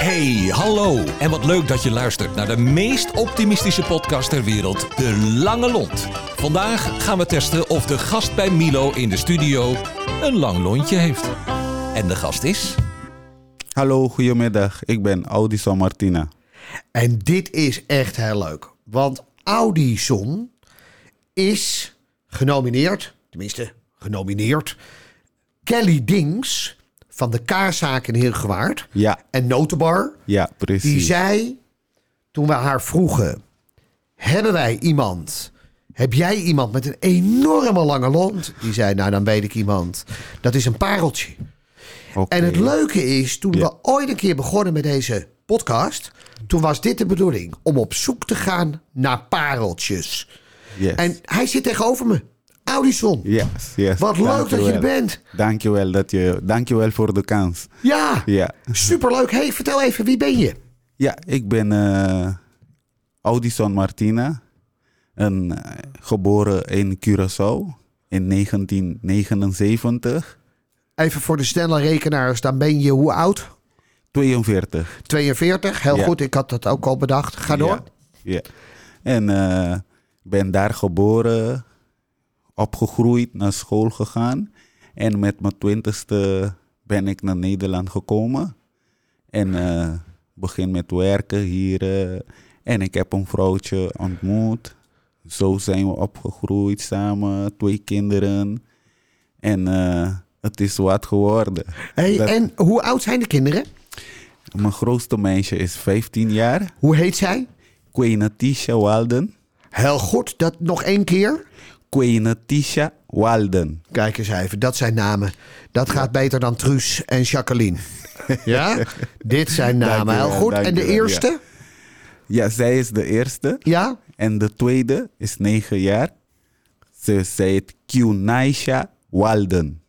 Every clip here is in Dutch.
Hey, hallo. En wat leuk dat je luistert naar de meest optimistische podcast ter wereld, De Lange Lont. Vandaag gaan we testen of de gast bij Milo in de studio een lang lontje heeft. En de gast is... Hallo, goedemiddag. Ik ben Audison Martina. En dit is echt heel leuk. Want Audison is genomineerd, tenminste genomineerd, Kelly Dings van de kaaszaak in Heergewaard Ja, en Notenbar. ja, precies. Die zei, toen we haar vroegen, hebben wij iemand... Heb jij iemand met een enorme lange lont? Die zei, nou dan weet ik iemand. Dat is een pareltje. En het leuke is, toen Ja. we ooit een keer begonnen met deze podcast... toen was dit de bedoeling, om op zoek te gaan naar pareltjes. Yes. En hij zit tegenover me. Audison. Yes, yes. Wat leuk dat je er bent. Dankjewel, dat je, dankjewel voor de kans. Ja, Ja, superleuk. hey, vertel even, wie ben je? ja ik ben eh Audison Martina. Een, eh, geboren in Curaçao in 1979. Even voor de snelle rekenaars, dan ben je hoe oud? 42. 42, heel Ja. goed. Ik had dat ook al bedacht. Ga door. Ja. ja. En eh ben daar geboren, opgegroeid, naar school gegaan. En met mijn twintigste ben ik naar Nederland gekomen. En eh begin met werken hier. eh, en ik heb een vrouwtje ontmoet. Zo zijn we opgegroeid samen, twee kinderen. En eh, het is wat geworden. Hey, Dat- En hoe oud zijn de kinderen? Mijn grootste meisje is 15 jaar. Hoe heet zij? Quenatisha Walden. Heel goed. Dat nog één keer. Quenatisha Walden. Kijk eens even, dat zijn namen. Dat gaat beter dan Truus en Jacqueline. ja? Dit zijn namen. Heel goed. En de eerste? Ja, zij is de eerste. Ja? En de tweede is 9 jaar. Ze heet Quenaisha Walden.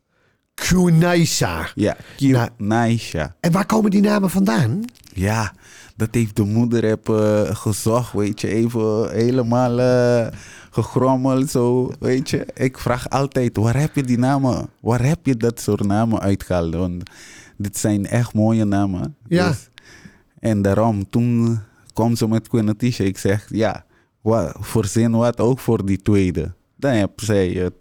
Kunaisa. Ja, Nou- Quenaisha. En waar komen die namen vandaan? Ja, dat heeft de moeder heb, eh, gezocht, weet je. Even helemaal eh, gegrommeld, zo, weet je. Ik vraag altijd, waar heb je die namen, waar heb je dat soort namen uitgehaald? Want dit zijn echt mooie namen. Ja. Dus- en daarom, toen kwam ze met Quenatisha. Ik zeg, ja, wa, verzin wat ook voor die tweede. Dan heb zij het.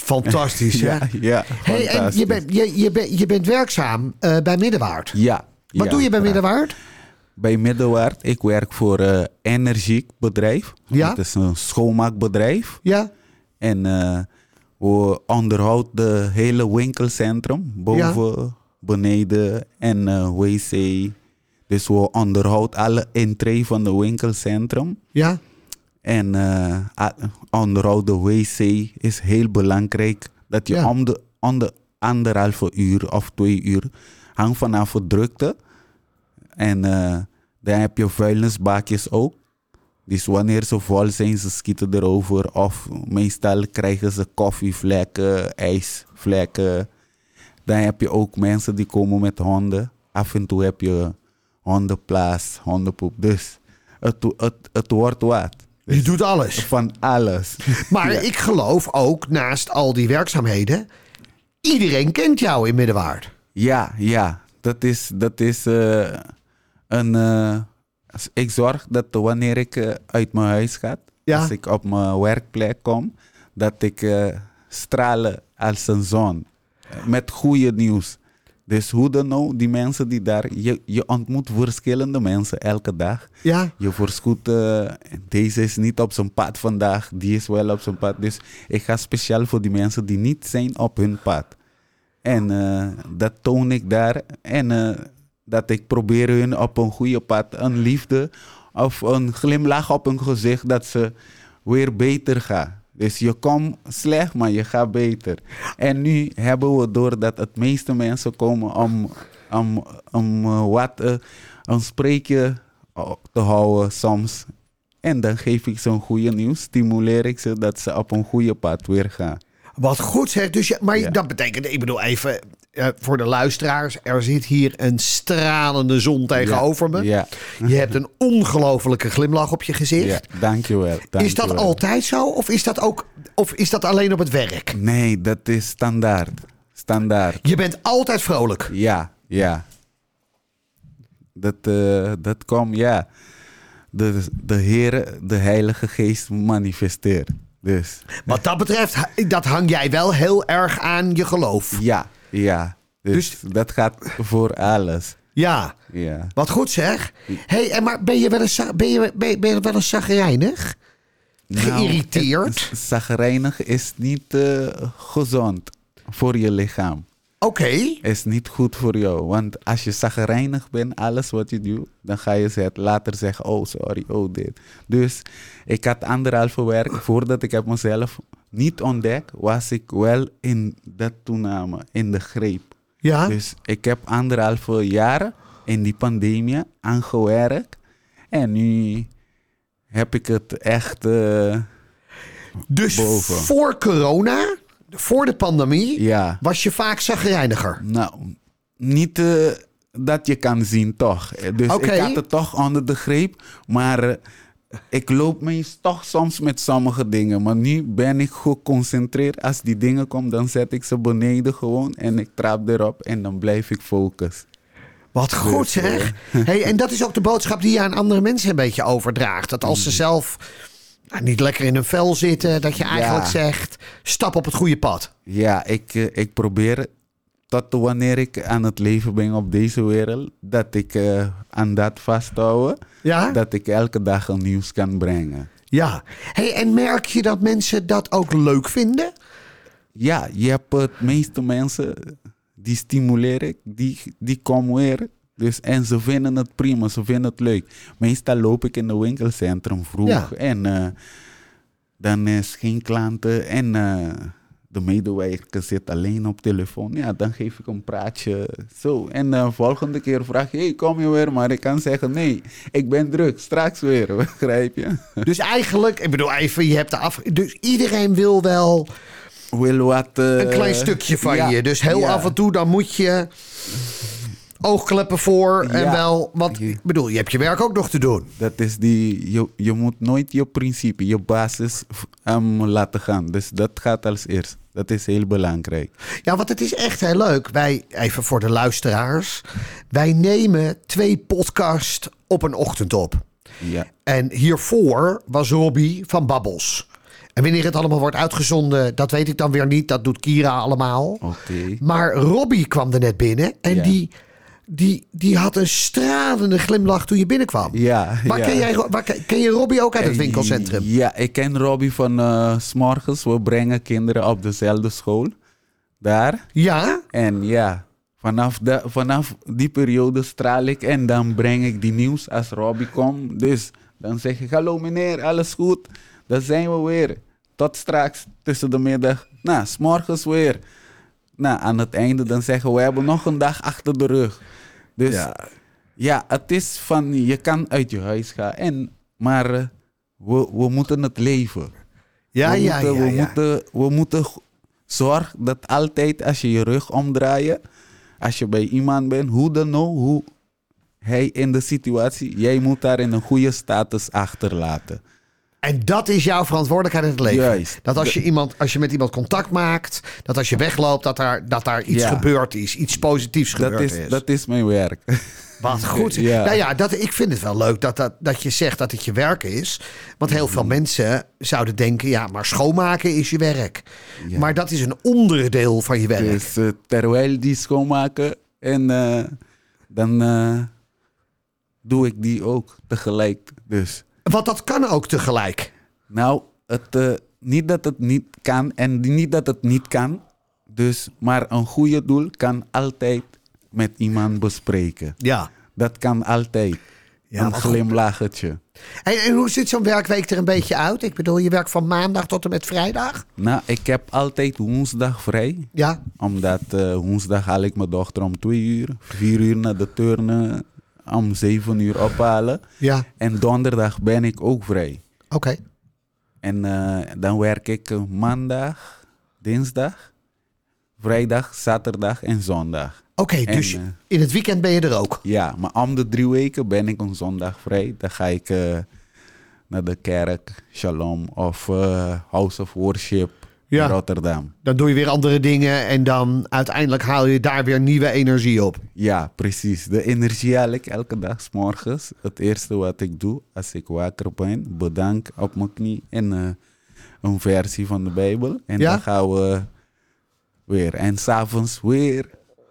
Fantastisch, hè? Ja, ja, Hey, en je, bent je, je, bent je bent werkzaam eh, bij Middenwaard. Ja. Wat ja, doe je bij. Middenwaard? Bij Middenwaard, ik werk voor een energiek bedrijf. Ja. Het is een schoonmaakbedrijf. Ja? En eh, we onderhouden de hele winkelcentrum. Boven, beneden en eh, wc. Dus we onderhouden alle entree van de winkelcentrum. Ja? En a- onderhoud de wc is heel belangrijk. Dat je Ja. om, de, om de anderhalve uur of twee uur hangt vanaf de drukte. En eh, dan heb je vuilnisbakjes ook. Dus wanneer ze vol zijn, ze schieten erover. Of meestal krijgen ze koffievlekken, ijsvlekken. Dan heb je ook mensen die komen met honden. Af en toe heb je hondenplaats, hondenpoep. Dus het, het, het wordt wat. Je doet alles. Van alles. Maar ik geloof ook, naast al die werkzaamheden... iedereen kent jou in Middenwaard. Ja, ja. Dat is, dat is eh, een. eh, ik zorg dat wanneer ik eh, uit mijn huis ga, Ja. als ik op mijn werkplek kom, dat ik stralen als een zon. Met goede nieuws. Dus hoe dan ook, die mensen die daar. Je, je ontmoet verschillende mensen elke dag. Ja? Je voorschoot, eh, deze is niet op zijn pad vandaag, die is wel op zijn pad. Dus ik ga speciaal voor die mensen die niet zijn op hun pad. En eh, dat toon ik daar. En eh, dat ik probeer hun op een goede pad, een liefde of een glimlach op hun gezicht, dat ze weer beter gaan. Dus je komt slecht, maar je gaat beter. En nu hebben we door dat het meeste mensen komen om, om, om eh, wat eh, een spreekje te houden soms. En dan geef ik ze een goede nieuws, stimuleer ik ze dat ze op een goede pad weer gaan. Wat goed zeg. Dus ja, maar Ja. dat betekent, ik bedoel even eh, voor de luisteraars. Er zit hier een stralende zon tegenover me. Ja, Je hebt een ongelofelijke glimlach op je gezicht. ja dankjewel, dankjewel. Is dat altijd zo? Of is dat ook, of is dat alleen op het werk? Nee, dat is standaard. Standaard. Je bent altijd vrolijk. Ja, ja. Dat, eh, dat komt, ja. De, de Heer, de Heilige Geest manifesteert. Dus Wat dat betreft, dat hang jij wel heel erg aan je geloof. ja, ja. Dus, dat gaat voor alles. Ja, Ja. wat goed zeg. hey, en maar ben je wel eens, ben je, ben je, ben je wel eens zagrijnig? Geïrriteerd? Nou, Zagrijnig is niet eh, gezond voor je lichaam. Oké. Is niet goed voor jou. Want als je zagrijnig bent, alles wat je doet, dan ga je zet- later zeggen: Oh, sorry, oh, dit. Dus ik had anderhalve werk. Voordat ik heb mezelf niet ontdekt, was ik wel in dat toename, in de greep. Ja. Dus ik heb anderhalve jaar in die pandemie aangewerkt. En nu heb ik het echt. eh, dus boven. voor corona, voor de pandemie, ja. was je vaak zagrijniger. Nou, niet eh, dat je kan zien, toch? Eh, Dus ik had het toch onder de greep. Maar eh, ik loop me toch soms met sommige dingen. Maar nu ben ik geconcentreerd. Als die dingen komen, dan zet ik ze beneden gewoon. En ik trap erop en dan blijf ik focus. Wat goed Dus, zeg. Hey, en dat is ook de boodschap die je aan andere mensen een beetje overdraagt. Dat als ze zelf nou, niet lekker in hun vel zitten, dat je eigenlijk Ja. zegt: stap op het goede pad. Ja, ik, eh, ik probeer tot wanneer ik aan het leven ben op deze wereld, dat ik eh, aan dat vasthouden. Ja? Dat ik elke dag een nieuws kan brengen. Ja. Hey, en merk je dat mensen dat ook leuk vinden? Ja, je hebt het meeste mensen, die stimuleer ik, die, die komen weer. Dus, en ze vinden het prima, ze vinden het leuk. Meestal loop ik in de winkelcentrum vroeg Ja. en eh, dan is geen klanten en eh, de medewerker zit alleen op telefoon. Ja, dan geef ik een praatje zo. En de volgende keer vraag je, hey, kom je weer? Maar ik kan zeggen, nee, ik ben druk, straks weer, begrijp je? Dus eigenlijk, ik bedoel even, je hebt de af. Dus iedereen wil wel Wil wat... eh, een klein stukje van ja, je. Dus heel ja. af en toe dan moet je oogkleppen voor en Ja. wel. Want ik bedoel, je hebt je werk ook nog te doen. Dat is die, je, je moet nooit je principe, je basis um, laten gaan. Dus dat gaat als eerst. Dat is heel belangrijk. Ja, want het is echt heel leuk. Wij, even voor de luisteraars. Wij nemen twee podcasts op een ochtend op. Ja, En hiervoor was Robbie van Babbels. En wanneer het allemaal wordt uitgezonden, dat weet ik dan weer niet. Dat doet Kira allemaal. oké. Maar Robbie kwam er net binnen en Ja. die, die, die had een stralende glimlach toen je binnenkwam. Ja, Waar ja. ken, jij, waar, ken- ken je Robbie ook uit het winkelcentrum? Ja, ik ken Robbie van eh, s s'morgens. We brengen kinderen op dezelfde school. Daar. Ja? En ja, vanaf, de, vanaf die periode straal ik en dan breng ik die nieuws als Robbie komt. Dus dan zeg ik, hallo meneer, alles goed? Dan zijn we weer. Tot straks tussen de middag. Nou, s'morgens weer. Nou, aan het einde dan zeggen we, hebben nog een dag achter de rug. Dus ja, het is van, je kan uit je huis gaan. En, maar eh, we, we moeten het leven. Ja, we ja, moeten, ja. we, ja. Moeten, we moeten g- zorgen dat altijd als je je rug omdraait, als je bij iemand bent, hoe dan ook, hoe hij in de situatie, jij moet daar in een goede status achterlaten. En dat is jouw verantwoordelijkheid in het leven. Juist. Dat als je, iemand, als je met iemand contact maakt, dat als je wegloopt, dat daar, dat daar iets Ja. gebeurd is. Iets positiefs Dat gebeurd is, is. dat is mijn werk. Wat goed. Ja. Nou ja, dat, ik vind het wel leuk dat, dat, dat je zegt dat het je werk is. Want heel Mhm. veel mensen zouden denken, ja, maar schoonmaken is je werk. Maar dat is een onderdeel van je werk. Dus eh, terwijl die schoonmaken en eh, dan eh, doe ik die ook tegelijk. Dus Want dat kan ook tegelijk. Nou, het, eh, niet dat het niet kan en niet dat het niet kan. Dus, maar een goede doel kan altijd met iemand bespreken. Ja. Dat kan altijd. Ja, een glimlachetje. En, en hoe ziet zo'n werkweek er een beetje uit? Ik bedoel, je werkt van maandag tot en met vrijdag? Nou, ik heb altijd woensdag vrij. Ja. Omdat eh, woensdag haal ik mijn dochter om twee uur. Vier uur naar de turnen. Om zeven uur ophalen. Ja. En donderdag ben ik ook vrij. Oké. En eh, dan werk ik eh, maandag, dinsdag, vrijdag, zaterdag en zondag. Oké, dus eh, in het weekend ben je er ook. Ja, maar om de drie weken ben ik een zondag vrij. Dan ga ik naar de kerk, Shalom of House of Worship. Ja. Rotterdam. Dan doe je weer andere dingen en dan uiteindelijk haal je daar weer nieuwe energie op. Ja, precies. De energie haal ik elke dag 's morgens. Het eerste wat ik doe als ik wakker ben, bedank op mijn knie en eh, een versie van de Bijbel. En Ja? dan gaan we weer. En s'avonds weer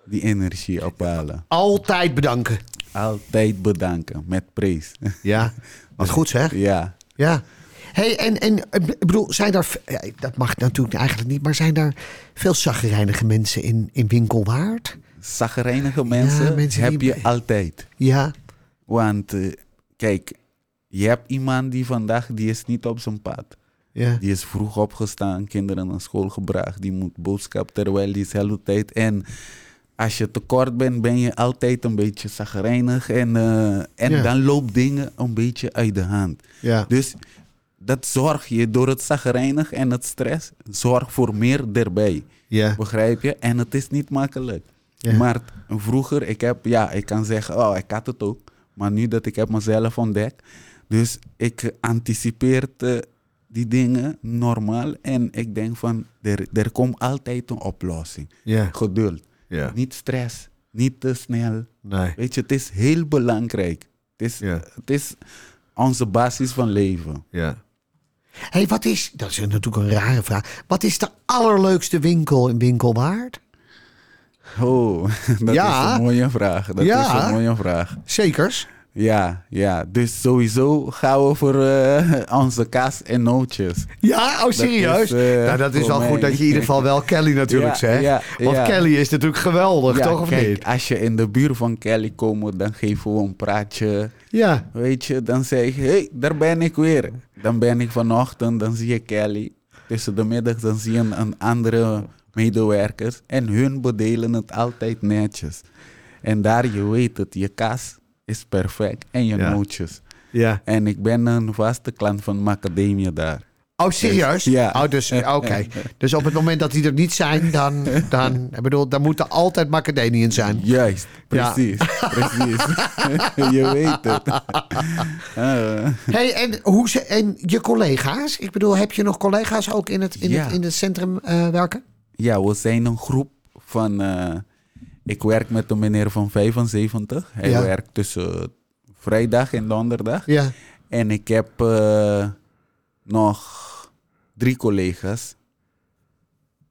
die energie ophalen. Altijd bedanken. Altijd bedanken met prijs. Ja, wat goed zeg. ja. Ja. Hey, en, en ik bedoel, zijn ja, dat mag natuurlijk eigenlijk niet, maar zijn er veel zaggerijnige mensen in, in Winkelwaard? Zagrijnige mensen, mensen heb die- je altijd. Ja, Want eh, kijk, je hebt iemand die vandaag, die is niet op zijn pad. ja, Die is vroeg opgestaan, kinderen naar school gebracht. Die moet boodschap terwijl die is hele tijd. En als je tekort bent, ben je altijd een beetje zagrijnig. En, eh, en Ja. dan loopt dingen een beetje uit de hand. ja. Dus dat zorg je door het zagrijnig en het stress. Zorg voor meer erbij. ja. Begrijp je? En het is niet makkelijk. Ja. Maar vroeger, ik heb, ja, ik kan zeggen, oh, ik had het ook. Maar nu dat ik heb mezelf ontdekt. Dus ik anticipeer eh, die dingen normaal. En ik denk van, er, er komt altijd een oplossing. ja. Geduld. ja. Niet stress. Niet te snel. Nee. Weet je, het is heel belangrijk. Het is, Ja. het is onze basis van leven. Ja. Hey, wat is, dat is natuurlijk een rare vraag. Wat is de allerleukste winkel in Winkelwaard? Oh, dat Ja. is een mooie vraag. Dat Ja. is een mooie vraag. Zekers. Ja, ja. Dus sowieso gaan we voor eh, onze kaas en nootjes. Ja, oh serieus? is, eh, nou, dat is wel mij. goed dat je in ieder geval wel Kelly natuurlijk Ja, zegt. ja, Want ja. Kelly is natuurlijk geweldig, toch of kijk, niet? als je in de buurt van Kelly komt, dan geven we een praatje. Ja, Weet je, dan zeg ik, hé, hey, daar ben ik weer. Dan ben ik vanochtend, dan zie je Kelly. Tussen de middag, dan zie je een, andere medewerkers. En hun bedelen het altijd netjes. En daar, je weet het, je kaas is perfect. En je Ja. nootjes. ja. En ik ben een vaste klant van Macadamia daar. Oh, serieus? Ja. Oh, dus, oké. Dus op het moment dat die er niet zijn, dan, dan, ik bedoel, dan moet er altijd macadamiën zijn. Juist, Ja. precies. precies. je weet het. Ah. hey, en, hoe ze, en je collega's? Ik bedoel, heb je nog collega's ook in het, in Ja. het, in het centrum eh, werken? Ja, we zijn een groep van. Eh, ik werk met een meneer van 75. Hij Ja. werkt tussen vrijdag en donderdag. Ja. En ik heb eh, nog drie collega's.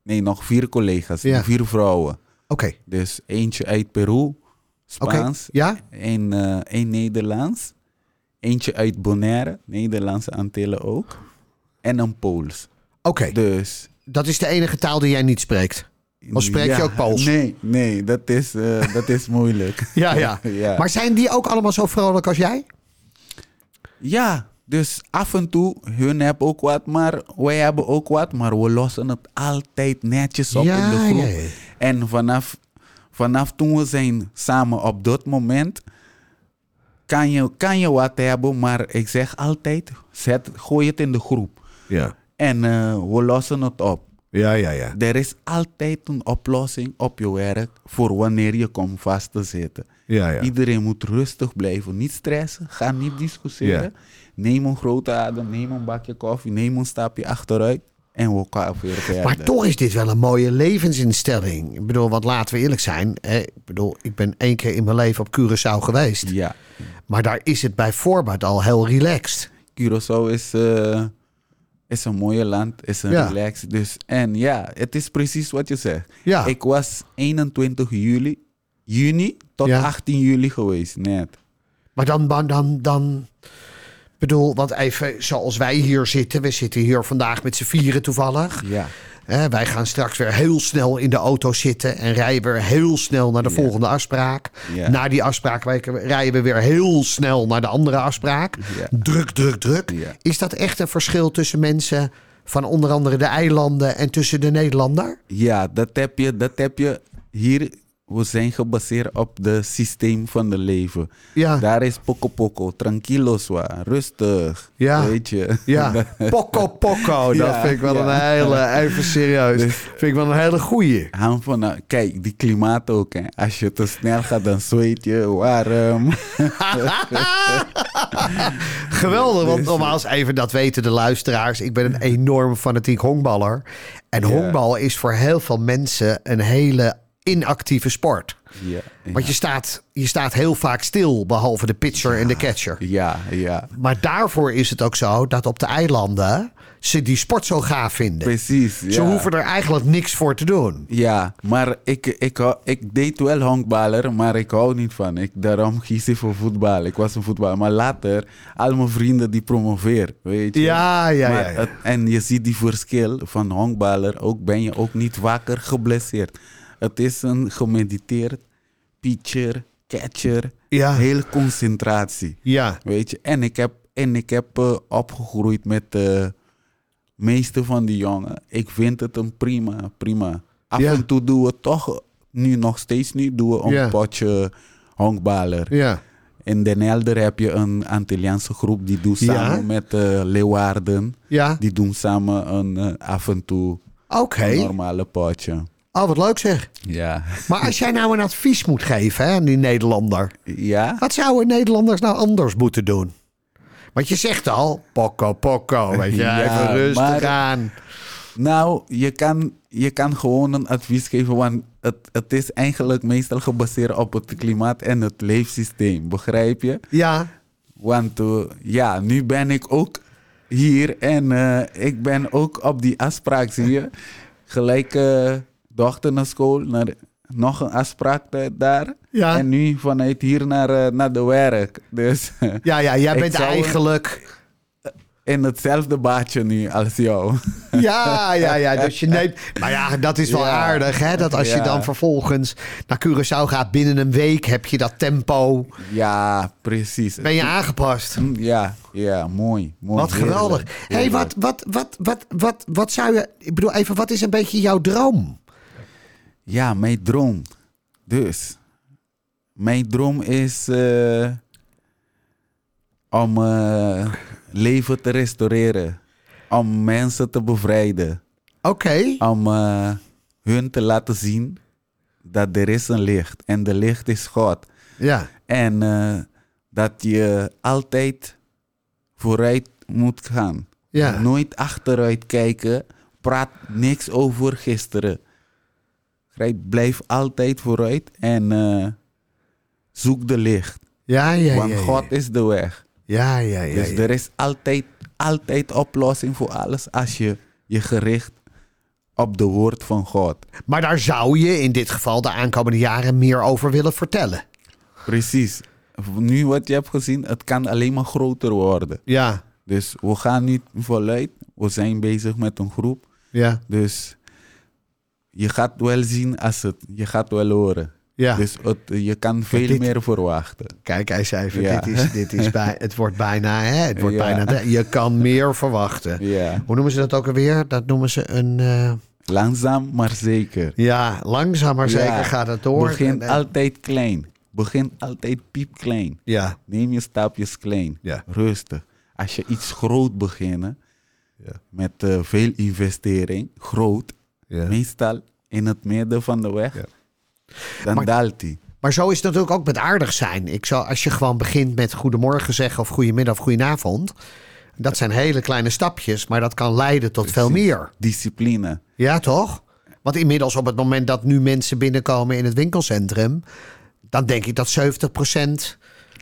Nee, nog vier collega's. Ja. Vier vrouwen. Oké. Dus eentje uit Peru. Spaans. Ja? Een, eh, een Nederlands. Eentje uit Bonaire, Nederlandse Antillen ook. En een Pools. Oké. Dus Dat is de enige taal die jij niet spreekt. Of spreek je ook Pools? Nee, nee, dat is, eh, dat is moeilijk. Ja, ja. ja. Maar zijn die ook allemaal zo vrolijk als jij? ja, dus af en toe, hun hebben ook wat, maar wij hebben ook wat. Maar we lossen het altijd netjes op Ja, in de groep. ja, ja. En vanaf, vanaf toen we zijn samen op dat moment, kan je, kan je wat hebben. Maar ik zeg altijd, zet, gooi het in de groep. Ja. En eh, we lossen het op. Ja, ja, ja. Er is altijd een oplossing op je werk voor wanneer je komt vast te zitten. Ja, ja. Iedereen moet rustig blijven, niet stressen, ga niet discussiëren. Ja. Neem een grote adem, neem een bakje koffie, neem een stapje achteruit en we gaan weer verder. Maar toch is dit wel een mooie levensinstelling. Ik bedoel, want laten we eerlijk zijn. Hè? Ik bedoel, ik ben één keer in mijn leven op Curaçao geweest. Ja, Maar daar is het bij voorbaat al heel relaxed. Curaçao is, eh, is een mooie land, is een Ja. relax. Dus, en ja, het is precies wat je zegt. Ja. Ik was 21 juli, juni tot Ja. 18 juli geweest, net. Maar dan, dan, dan, bedoel, want even zoals wij hier zitten. We zitten hier vandaag met z'n vieren toevallig. Ja. Hè, wij gaan straks weer heel snel in de auto zitten en rijden weer heel snel naar de volgende afspraak. Na die afspraak rijden we weer heel snel naar de andere afspraak. Druk, druk, druk. Is dat echt een verschil tussen mensen van onder andere de eilanden en tussen de Nederlander? Ja, dat heb je, dat heb je hier. We zijn gebaseerd op het systeem van het leven. Ja. Daar is poco poco, tranquilo zwaar, rustig. Ja. Weet je. Ja, pokko pokko. Dat Ja, vind ik wel ja. een hele, even serieus. Dus- vind ik wel een hele goeie. Hang van, nou, kijk, die klimaat ook. Hè. Als je te snel gaat, dan zweet je warm. Geweldig, want nogmaals, even dat weten de luisteraars. Ik ben een enorm fanatiek honkballer. En honkbal is voor heel veel mensen een hele inactieve sport. Ja, Want je staat, je staat heel vaak stil, behalve de pitcher en de catcher. ja, ja. Maar daarvoor is het ook zo dat op de eilanden ze die sport zo gaaf vinden. Precies. Ja. Ze hoeven er eigenlijk niks voor te doen. Ja, maar ik, ik, ik deed wel honkballer, maar ik hou niet van. Ik, daarom kies ik voor voetbal. Ik was een voetballer. Maar later, al mijn vrienden die promoveer, weet je. Ja, ja, Maar ja, het- en je ziet die verschil van honkballer. Ook ben je ook niet vaker geblesseerd. Het is een gemediteerd pitcher, catcher. Ja. Hele concentratie. Ja, Weet je, en ik heb, en ik heb eh, opgegroeid met de meeste van die jongen. Ik vind het een prima, prima. Af Ja. en toe doen we toch, nu nog steeds nu, doen we een Ja. potje honkballer. ja. In Den Helder heb je een Antilliaanse groep die doet samen met eh Leeuwarden. Ja, Die doen samen een, eh, af en toe een normale potje. Oh, wat leuk zeg. Ja. Maar als jij nou een advies moet geven hè, aan die Nederlander. Ja? Wat zouden Nederlanders nou anders moeten doen? Want je zegt al, pokko, pokko, weet je, Ja, even rustig maar- aan. Nou, je kan, je kan gewoon een advies geven, want het, het is eigenlijk meestal gebaseerd op het klimaat en het leefsysteem, begrijp je? Ja, Want eh, ja, nu ben ik ook hier en eh, ik ben ook op die afspraak, zie je? Gelijk eh, dochter naar school, naar, nog een afspraak da- daar. Ja. En nu vanuit hier naar, eh, naar de werk. Dus ja, ja jij bent eigenlijk... in hetzelfde baadje nu als jou. Ja, ja, ja, dus je neemt... Maar ja, dat is wel Ja. aardig, hè? Dat als je dan vervolgens naar Curaçao gaat, binnen een week heb je dat tempo. ja, precies. Ben je aangepast. Hm, Ja, ja, mooi. mooi Wat geweldig. hey, wat, wat, wat, wat, wat, wat zou je... Ik bedoel, even, wat is een beetje jouw droom? Ja, mijn droom. Dus, mijn droom is eh, om eh, leven te restaureren. Om mensen te bevrijden. Oké. Om eh, hun te laten zien dat er is een licht. En de licht is God. Ja. En dat je altijd vooruit moet gaan. Ja. Nooit achteruit kijken. Praat niks over gisteren. Blijf altijd vooruit en eh, zoek de licht. Ja, ja, Want ja. ja. God is de weg. Ja, ja, ja. dus er is altijd, altijd oplossing voor alles als je je gericht op de woord van God. Maar daar zou je in dit geval de aankomende jaren meer over willen vertellen. Precies. Nu wat je hebt gezien, het kan alleen maar groter worden. Ja. Dus we gaan nu voluit. We zijn bezig met een groep. Ja. Dus je gaat wel zien als het, je gaat wel horen. Ja. Dus het, je kan veel dit- meer verwachten. Kijk, hij zei even, Ja. dit is, dit is bij, het wordt bijna, hè? Het wordt Ja. bijna, je kan meer verwachten. Ja, Hoe noemen ze dat ook alweer? Dat noemen ze een, eh, langzaam maar zeker. ja, langzaam maar zeker gaat het door. Begin En, altijd klein. Begin altijd piepklein. Ja, Neem je stapjes klein. Ja. Rustig. Als je iets groot beginnen, Ja. met eh, veel investering, groot, ja. meestal in het midden van de weg, dan Maar- daalt hij. Maar zo is het natuurlijk ook met aardig zijn. Ik zou, als je gewoon begint met goedemorgen zeggen of goedemiddag of goedenavond. Dat zijn hele kleine stapjes, maar dat kan leiden tot veel meer. Discipline. Ja, toch? Want inmiddels op het moment dat nu mensen binnenkomen in het winkelcentrum... dan denk ik dat 70%...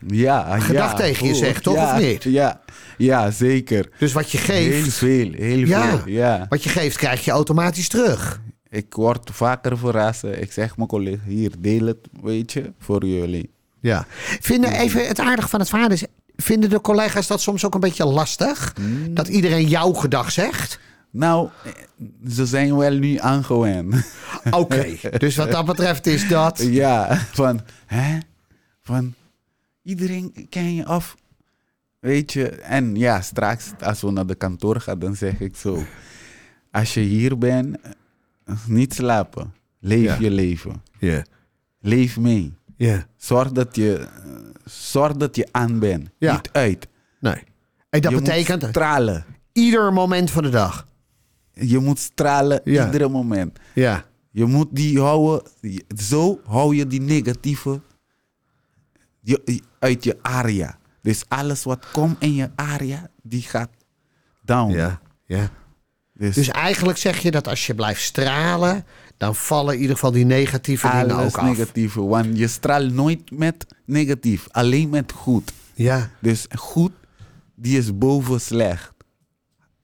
Ja, Gedag ja. tegen je zegt, toch, ja, of niet? Ja, ja zeker. Dus wat je Heel geeft, veel, heel Ja. veel. Ja. wat je geeft krijg je automatisch terug. Ik word vaker verrast. Ik zeg mijn collega, hier, deel het, weet je, voor jullie. Ja. Vinden even het aardige van het verhaal is... vinden de collega's dat soms ook een beetje lastig? Hmm. Dat iedereen jouw gedag zegt? Nou, ze zijn wel nu aangewend. Oké, dus wat dat betreft is dat... ja, van, hè? Van, iedereen ken je af. Weet je, en ja, straks als we naar de kantoor gaan, dan zeg ik zo. Als je hier bent, niet slapen. Leef Ja. je leven. Ja, Leef mee. ja. Zorg dat je, zorg dat je aan bent. Ja. Niet uit. Nee. En dat je betekent moet stralen. ieder moment van de dag. Je moet stralen iedere moment. Ja. Je moet die houden. Zo hou je die negatieve je, uit je area. Dus alles wat komt in je area, die gaat down. Ja. Ja. Dus, Dus eigenlijk zeg je dat als je blijft stralen, dan vallen in ieder geval die negatieve dingen ook af. negatieve. Want je straalt nooit met negatief, alleen met goed. Ja, Dus goed, die is boven slecht.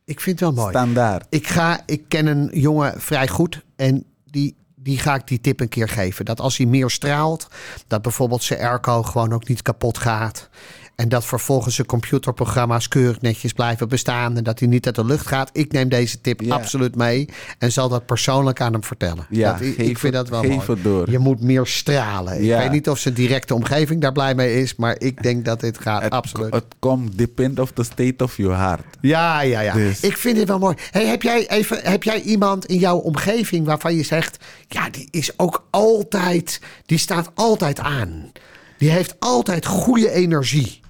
ik vind het wel mooi. Standaard. Ik, ga, ik ken een jongen vrij goed en die, die ga ik die tip een keer geven. Dat als hij meer straalt, dat bijvoorbeeld zijn airco gewoon ook niet kapot gaat. En dat vervolgens zijn computerprogramma's keurig netjes blijven bestaan. En dat hij niet uit de lucht gaat. Ik neem deze tip Ja. absoluut mee. En zal dat persoonlijk aan hem vertellen. Ja, dat, ik, vind het- dat wel geef mooi. het door. Je moet meer stralen. Ik weet niet of zijn directe omgeving daar blij mee is. Maar ik denk dat dit gaat. Het, absoluut. het komt depend of the state of your heart. Ja, ja, ja. Dus- Ik vind dit wel mooi. Hey, heb, jij even, heb jij iemand in jouw omgeving waarvan je zegt... ja, die is ook altijd... die staat altijd aan. Die heeft altijd goede energie.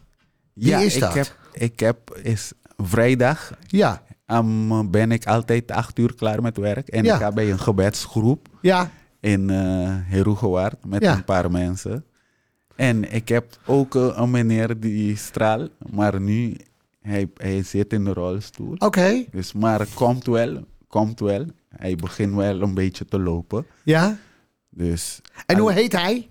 Ja, is ik dat? heb, ik heb is vrijdag Ja, um, ben ik altijd acht uur klaar met werk. En Ja. ik ga bij een gebedsgroep ja, in uh, Herugewaard met Ja. een paar mensen. En ik heb ook eh, een meneer die straalt, maar nu hij, hij zit in de rolstoel. oké. Dus, maar komt wel, komt wel. Hij begint wel een beetje te lopen. Ja. Dus En hoe heet hij?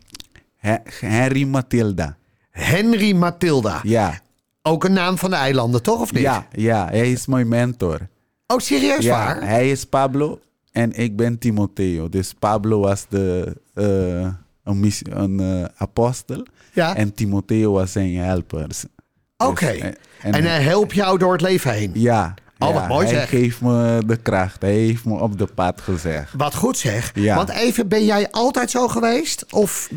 Henry Matilda. Henry Matilda. Ja, Ook een naam van de eilanden, toch? Of niet? ja, ja, hij is mijn mentor. Oh, serieus Ja, waar? hij is Pablo en ik ben Timoteo. Dus Pablo was de, eh, een, een eh, apostel Ja. en Timoteo was zijn helper. Dus, Oké. En hij helpt jou door het leven heen. ja, Oh, ja, wat mooi hij zeg. geeft me de kracht. Hij heeft me op de pad gezegd. Wat goed zeg. Ja. Want even, ben jij altijd zo geweest? Of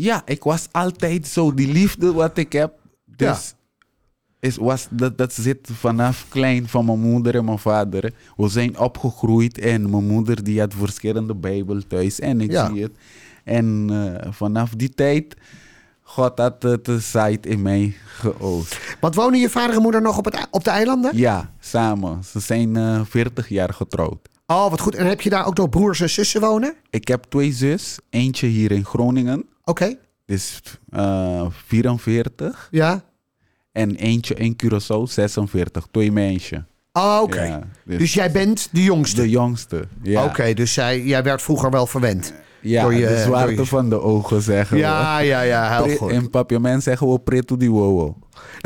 Ja, ik was altijd zo. Die liefde wat ik heb, dus is, was, dat, dat zit vanaf klein van mijn moeder en mijn vader. We zijn opgegroeid en mijn moeder die had verschillende Bijbel thuis en ik Ja. zie het. En eh, vanaf die tijd, God had het zaait in mij geoost. Want wonen je vader en moeder nog op, het, op de eilanden? Ja, samen. Ze zijn eh 40 jaar getrouwd. Oh, wat goed. En heb je daar ook nog broers en zussen wonen? Ik heb twee zus, eentje hier in Groningen, Oké. dus eh 44. Ja. En eentje in Curaçao, 46. Twee meisjes. Oh, oké. Ja, dus... dus- jij bent de jongste? De jongste. Ja. Oké, dus zij, jij werd vroeger wel verwend. Ja, door je- de zwaarte door je- van de ogen zeggen Ja, ja, ja, we. heel Pre- goed. In papiament zeggen we preto di wowo.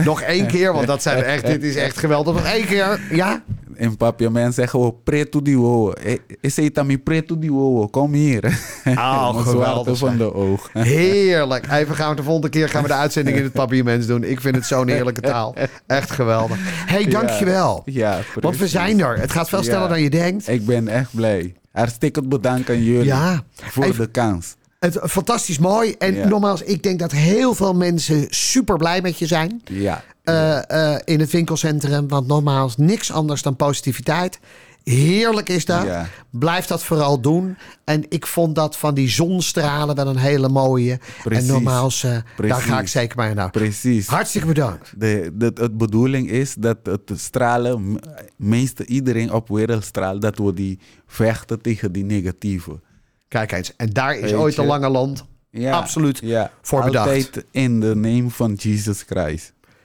Nog één keer, want dat zijn echt, dit is echt geweldig. Nog één keer, ja? In papiament zeggen we preto di wowo. Eh, Is het mi preto di? Kom hier. Oh, geweldig, van de ogen. Heerlijk. Even gaan we de volgende keer gaan we de uitzending in het papiermens doen. Ik vind het zo'n heerlijke taal. Echt geweldig. hey, dankjewel. Ja, Want we zijn er. Het gaat veel sneller Ja. dan je denkt. Ik ben echt blij. Hartstikke bedankt aan jullie Ja. voor Even- de kans. Het, fantastisch mooi. En Ja. nogmaals, ik denk dat heel veel mensen super blij met je zijn. Ja. Eh, eh, in het winkelcentrum. Want nogmaals, niks anders dan positiviteit. Heerlijk is dat. Ja. Blijf dat vooral doen. En ik vond dat van die zonstralen wel een hele mooie. Precies. En nogmaals, eh, daar ga ik zeker mee naar. Precies. Hartstikke bedankt. De, de, het bedoeling is dat het stralen, meeste iedereen op wereld straalt, dat we die vechten tegen die negatieve. Kijk eens. En daar is ooit een lange land Ja, absoluut ja, voor bedacht. Altijd in the name van Jesus Christ.